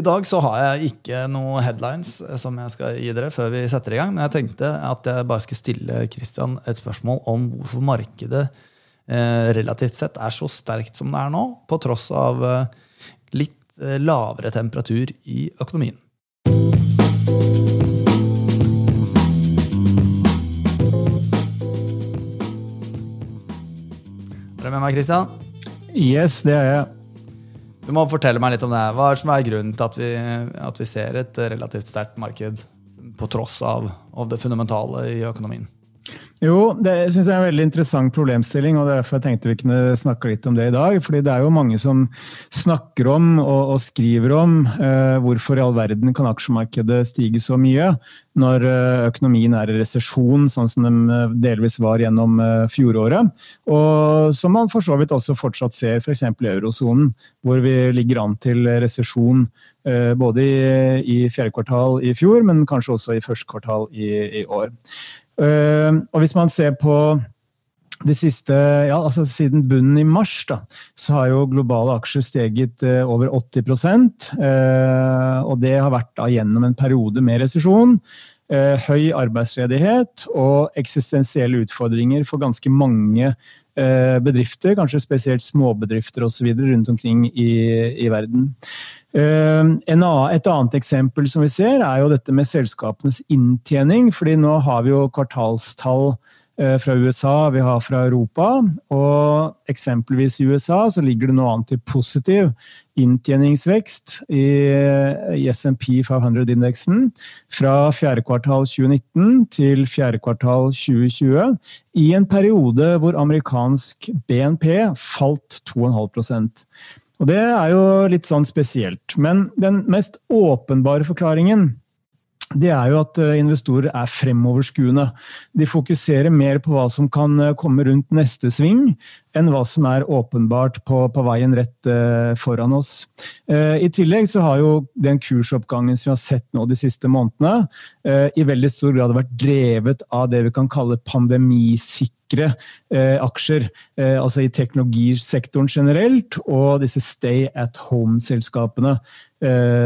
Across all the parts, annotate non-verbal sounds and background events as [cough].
I dag så har jeg ikke noen headlines som jeg skal gi dere før vi setter i gang. Men jeg tenkte at jeg bare skulle stille Christian et spørsmål om hvorfor markedet eh, relativt sett er så sterkt som det er nå, på tross av eh, litt eh, lavere temperatur i økonomien. Er du med meg, Christian? Yes, det er jeg. Du må fortelle meg litt om det. Hva er er grunnen til at vi, at vi ser et relativt sterkt marked på tross av, av det fundamentale i økonomien? Jo, det synes jeg er en veldig interessant problemstilling, og derfor jeg tenkte vi kunne snakke litt om det i dag. fordi det er jo mange som snakker om og, og skriver om eh, hvorfor i all verden kan aksjemarkedet stige så mye når eh, økonomien er i resesjon, sånn som den eh, delvis var gjennom eh, fjoråret. Og som man for så vidt også fortsatt ser f.eks. i eurosonen, hvor vi ligger an til resesjon både i, i fjerde kvartal i fjor, men kanskje også i første kvartal i, i år. Eh, og hvis man ser på det siste, ja, altså Siden bunnen i mars da, så har jo globale aksjer steget eh, over 80 eh, Og det har vært da gjennom en periode med resesjon. Eh, høy arbeidsledighet og eksistensielle utfordringer for ganske mange eh, bedrifter, kanskje spesielt småbedrifter osv. rundt omkring i, i verden. Uh, annen, et annet eksempel som vi ser, er jo dette med selskapenes inntjening. fordi nå har vi jo kvartalstall fra USA, vi har fra Europa. Og eksempelvis i USA så ligger det nå an til positiv inntjeningsvekst i, i SMP 500-indeksen fra fjerde kvartal 2019 til fjerde kvartal 2020 i en periode hvor amerikansk BNP falt 2,5% og Det er jo litt sånn spesielt. Men den mest åpenbare forklaringen det er jo at eh, investorer er fremoverskuende. De fokuserer mer på hva som kan eh, komme rundt neste sving, enn hva som er åpenbart på, på veien rett eh, foran oss. Eh, I tillegg så har jo den kursoppgangen som vi har sett nå de siste månedene, eh, i veldig stor grad vært drevet av det vi kan kalle pandemisikre aksjer. altså i teknologisektoren generelt, og disse stay at home-selskapene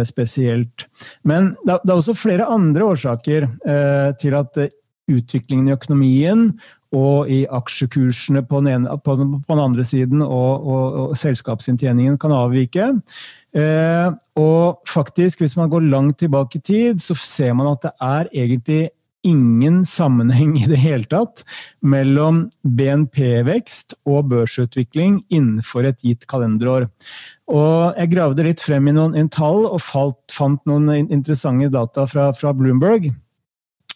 spesielt. Men det, er også flere andre årsaker til at utviklingen i økonomien og i aksjekursene på den, ene, på den, andre siden og, og, og, selskapsinntjeningen kan avvike. Eh, og faktisk, hvis man går langt tilbake i tid, så ser man at det er egentlig ingen sammenheng i det hele tatt mellom BNP-vekst og børsutvikling innenfor et gitt kalenderår. Og jeg gravde litt frem i noen, tall og falt, fant noen interessante data fra, fra Bloomberg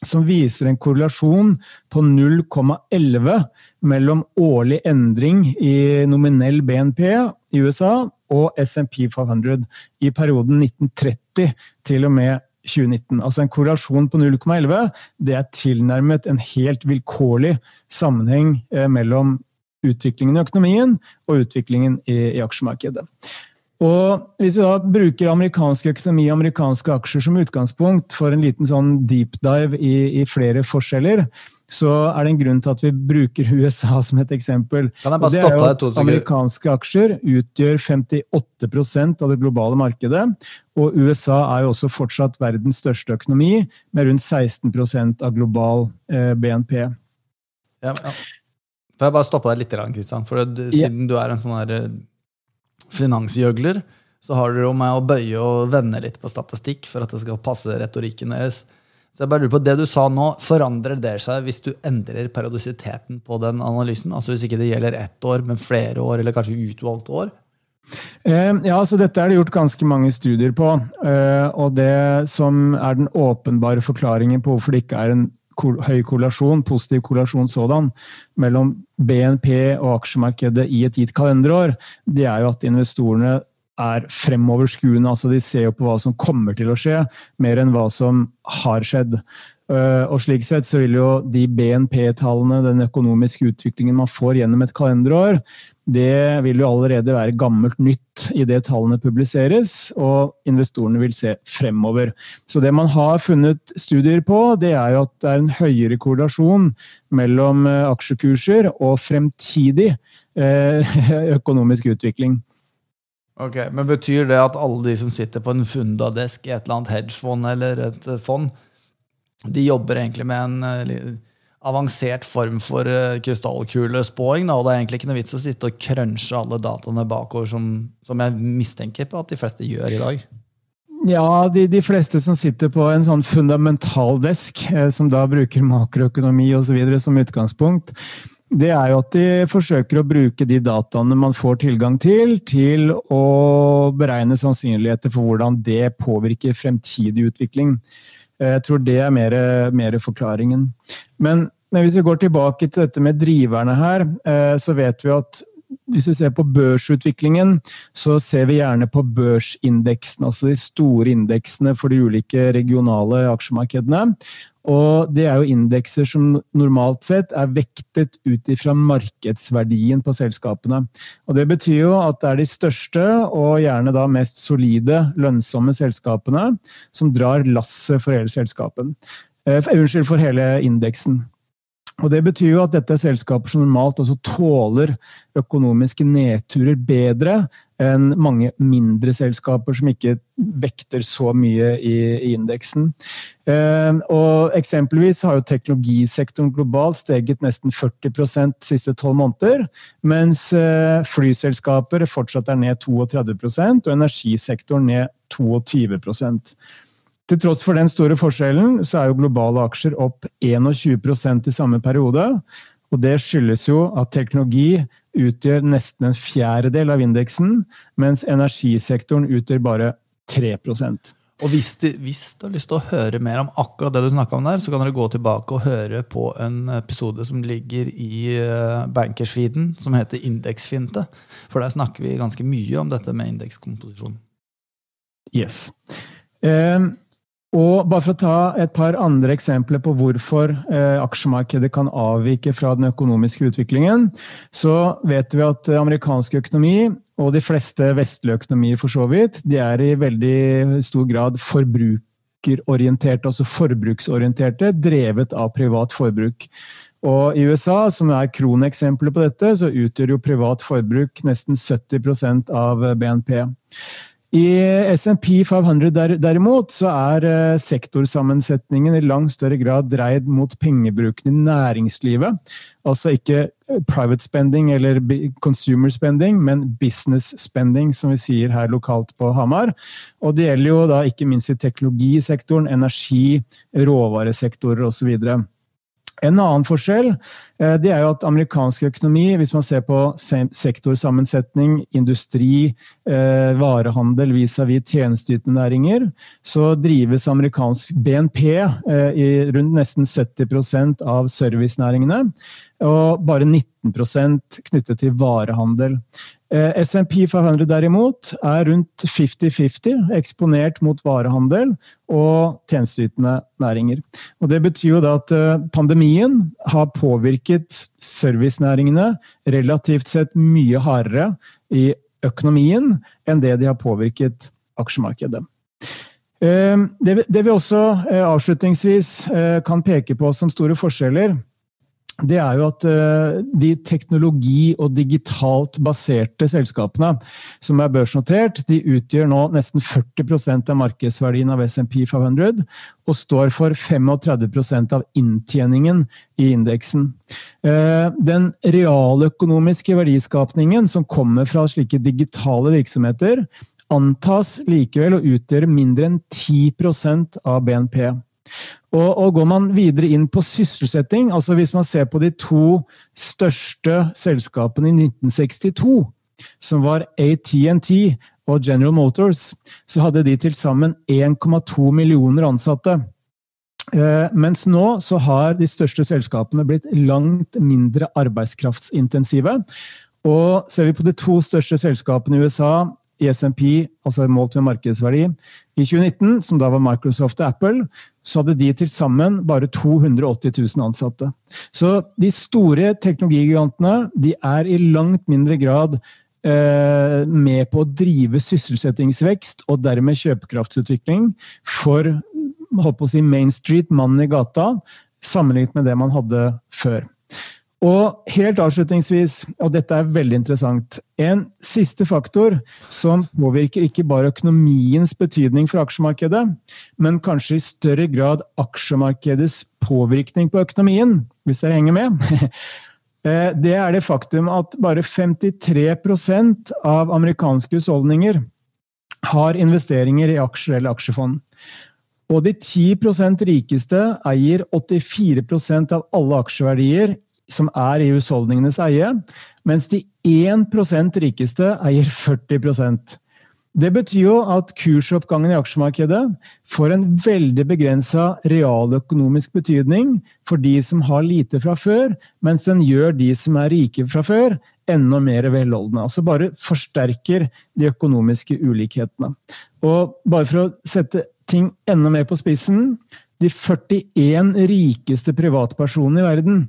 som viser en korrelasjon på 0,11 mellom årlig endring i nominell BNP i USA og SMP 500 i perioden 1930 til og med 2019. Altså en korrelasjon på 0,11 det er tilnærmet en helt vilkårlig sammenheng eh, mellom utviklingen i økonomien og utviklingen i, i aksjemarkedet. Og Hvis vi da bruker amerikansk økonomi og amerikanske aksjer som utgangspunkt for en liten sånn deep dive i, i, flere forskjeller, så er det en grunn til at vi bruker [laughs] USA som et eksempel. Kan jeg bare det stoppe deg to Amerikanske aksjer utgjør 58% av det globale markedet. Og USA er jo også fortsatt verdens største økonomi, med rundt 16% av global eh, BNP. Ja, ja. Får jeg bare stoppe deg litt, Kristian? For siden ja. du er en sånn her eh, finansgjøgler, så har dere jo med å bøye og vende litt på statistikk for at det skal passe retorikken deres. Så jeg bare lurer på, Det du sa nå, forandrer det seg hvis du endrer periodisiteten på den analysen? Altså Hvis ikke det gjelder ett år, men flere år, eller kanskje utvalgte år? Eh, ja, så Dette er det gjort ganske mange studier på. Eh, og Det som er den åpenbare forklaringen på hvorfor det ikke er en høy korrelasjon, positiv korrelasjon sådan, mellom BNP og aksjemarkedet i et gitt kalenderår, det er jo at investorene er fremoverskuende. altså De ser jo på hva som kommer til å skje, mer enn hva som har skjedd. Eh, og slik sett så vil jo de BNP-tallene, den økonomiske utviklingen man får gjennom et kalenderår, det vil jo allerede være gammelt nytt i det tallene publiseres, og investorene vil se fremover. Så det man har funnet studier på, det er jo at det er en høyere korrelasjon mellom eh, aksjekurser og fremtidig eh, [laughs] økonomisk utvikling. Ok, Men betyr det at alle de som sitter på en fundadesk i et eller annet hedgefond eller et fond, de jobber egentlig med en uh, avansert form for uh, krystallkulespåing? Og det er egentlig ikke noe vits å sitte og crunche alle dataene bakover, som, som jeg mistenker på at de fleste gjør i dag? Ja, de, de, fleste som sitter på en sånn fundamental desk, eh, som da bruker makroøkonomi osv. som utgangspunkt, det er jo at de forsøker å bruke de dataene man får tilgang til, til å beregne sannsynligheter for hvordan det påvirker fremtidig utvikling. Eh, jeg tror det er mer, mer forklaringen. Men, men, hvis vi går tilbake til dette med driverne her, eh, så vet vi at hvis vi ser på børsutviklingen, så ser vi gjerne på børsindeksen, altså de store indeksene for de ulike regionale aksjemarkedene. Og det er jo indekser som normalt sett er vektet ut ifra markedsverdien på selskapene. Og det betyr jo at det er de største og gjerne da mest solide, lønnsomme selskapene som drar lasset for hele selskapen. Eh, unnskyld, for hele indeksen. Og Det betyr jo at dette er selskaper som normalt også tåler økonomiske nedturer bedre enn mange mindre selskaper som ikke vekter så mye i, i indeksen. Eh, og Eksempelvis har jo teknologisektoren globalt steget nesten 40 de siste tolv måneder, mens eh, flyselskaper fortsatt er ned 32% og energisektoren ned 22 til tross for den store forskjellen, så er jo globale aksjer opp 21% i samme periode. Og det skyldes jo at teknologi utgjør nesten en fjerdedel av indeksen, mens energisektoren utgjør bare 3 og hvis, de, hvis, du har lyst til å høre mer om akkurat det du snakka om der, så kan dere gå tilbake og høre på en episode som ligger i bankersfeeden, som heter Indeksfinte. For der snakker vi ganske mye om dette med indekskomposisjon. Yes. Um, og bare for å ta et par andre eksempler på hvorfor eh, aksjemarkedet kan avvike fra den økonomiske utviklingen, så vet vi at amerikansk økonomi, og de fleste vestlige økonomier for så vidt, de er i veldig stor grad forbrukerorienterte, altså forbruksorienterte, drevet av privat forbruk. Og I USA, som er kroneksempelet på dette, så utgjør jo privat forbruk nesten 70% av BNP. I SMP 500 derimot så er eh, sektorsammensetningen i langt større grad dreid mot pengebruken i næringslivet. Altså ikke eh, private spending eller consumer spending, men business spending, som vi sier her lokalt på Hamar. Og det gjelder jo da ikke minst i teknologisektoren, energi, råvaresektorer osv. En annen forskjell det er jo at amerikansk økonomi, hvis man ser på sektorsammensetning, industri, eh, varehandel vis-à-vis -vis tjenesteytende næringer, så drives amerikansk BNP eh, i rundt nesten 70% av servicenæringene. Og bare 19 knyttet til varehandel. Eh, SMP 500 derimot er rundt 50-50 eksponert mot varehandel og tjenesteytende næringer. Og det betyr jo da at eh, pandemien har påvirket servicenæringene relativt sett mye hardere i økonomien enn det de har påvirket aksjemarkedet. Eh, det vi også avslutningsvis kan peke på som store forskjeller, det er jo at eh, de teknologi- og digitalt baserte selskapene som er børsnotert, de utgjør nå nesten 40% av markedsverdien av SMP 500 og står for 35% av inntjeningen i indeksen. Eh, den realøkonomiske verdiskapningen som kommer fra slike digitale virksomheter, antas likevel å utgjøre mindre enn 10% av BNP. Og, og, Går man videre inn på sysselsetting, altså hvis man ser på de to største selskapene i 1962, som var ATNT og General Motors, så hadde de til sammen 1,2 millioner ansatte. Eh, mens nå så har de største selskapene blitt langt mindre arbeidskraftsintensive. Og ser vi på de to største selskapene i USA, i SMP, altså målt ved markedsverdi, i 2019, som da var Microsoft og Apple, så hadde de til sammen bare 280 000 ansatte. Så de store teknologigigantene de er i langt mindre grad eh, med på å drive sysselsettingsvekst og dermed kjøpekraftsutvikling for holdt på å si Main Street, mannen i gata, sammenlignet med det man hadde før. Og helt avslutningsvis, og dette er veldig interessant, en siste faktor som påvirker ikke bare økonomiens betydning for aksjemarkedet, men kanskje i større grad aksjemarkedets påvirkning på økonomien, hvis dere henger med, [laughs] eh, det er det faktum at bare 53% av amerikanske husholdninger har investeringer i aksjer eller aksjefond. Og de 10% rikeste eier 84% av alle aksjeverdier som er i husholdningenes eie, mens de 1% rikeste eier 40% Det betyr jo at kursoppgangen i aksjemarkedet får en veldig begrensa realøkonomisk betydning for de som har lite fra før, mens den gjør de som er rike fra før, enda mer velholdne. Altså bare forsterker de økonomiske ulikhetene. Og bare for å sette ting enda mer på spissen. De 41 rikeste privatpersonene i verden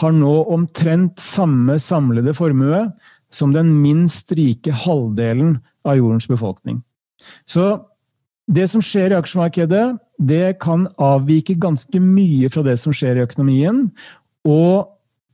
har nå omtrent samme samlede formue som den minst rike halvdelen av jordens befolkning. Så det som skjer i aksjemarkedet, det kan avvike ganske mye fra det som skjer i økonomien. Og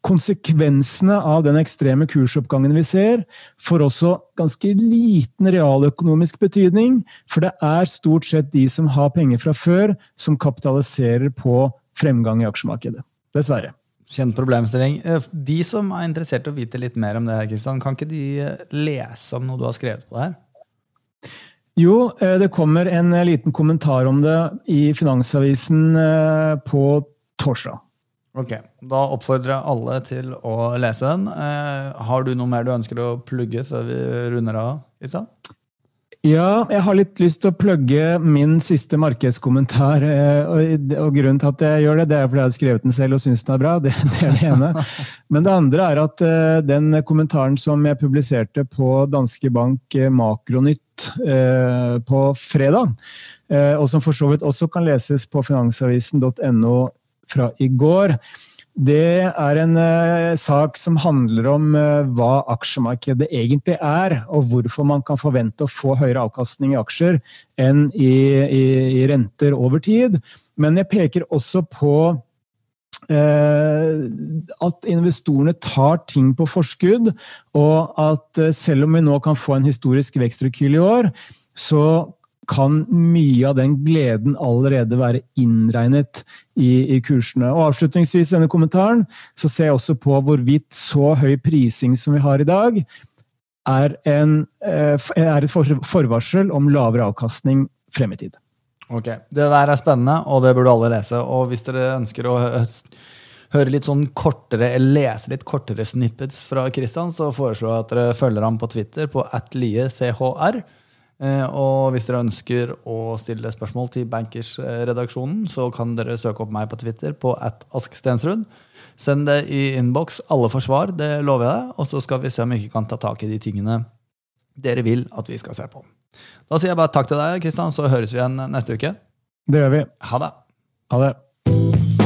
konsekvensene av den ekstreme kursoppgangen vi ser, får også ganske liten realøkonomisk betydning. For det er stort sett de som har penger fra før, som kapitaliserer på fremgang i aksjemarkedet. Dessverre. Kjent problemstilling. Eh, de som er interessert i å vite litt mer om det, her, Kristian, kan ikke de eh, lese om noe du har skrevet på det her? Jo, eh, det kommer en liten kommentar om det i Finansavisen på torsdag. Ok, Da oppfordrer jeg alle til å lese den. Har du noe mer du ønsker å plugge før vi runder av? Lisa? Ja, jeg har litt lyst til å plugge min siste markedskommentar. Eh, og, Grunnen til at jeg gjør det, det er fordi jeg har skrevet den selv og syns den er bra. [laughs] Det, det, er det ene. Men det andre er at uh, den kommentaren som jeg publiserte på danske bank uh, Makronytt på fredag, og som for så vidt også kan leses på finansavisen.no fra i går. Det er en uh, sak som handler om uh, hva aksjemarkedet egentlig er, og hvorfor man kan forvente å få høyere avkastning i aksjer enn i, i, i renter over tid. Men jeg peker også på uh, at investorene tar ting på forskudd, og at selv om vi nå kan få en historisk vekstrekyl i år, så kan mye av den gleden allerede være innregnet i, i, kursene. Og Avslutningsvis denne kommentaren så ser jeg også på hvorvidt så høy prising som vi har i dag, er, en, eh, er et forvarsel om lavere avkastning frem i tid. Ok, Det der er spennende, og det burde alle lese. Og hvis dere ønsker å høre litt sånn kortere, lese litt kortere snippets fra Kristian, så foreslår jeg at dere følger ham på Twitter på atliechr. Eh, og hvis dere ønsker å stille spørsmål til Bankers-redaksjonen, så kan dere søke opp meg på Twitter på at askstensrud. Send det i innboks. Alle får svar, det lover jeg deg. Og så skal vi se om vi ikke kan ta tak i de tingene dere vil at vi skal se på. Da sier jeg bare takk til deg, Kristian, så høres vi igjen neste uke. Det gjør vi. Ha det. Ha det.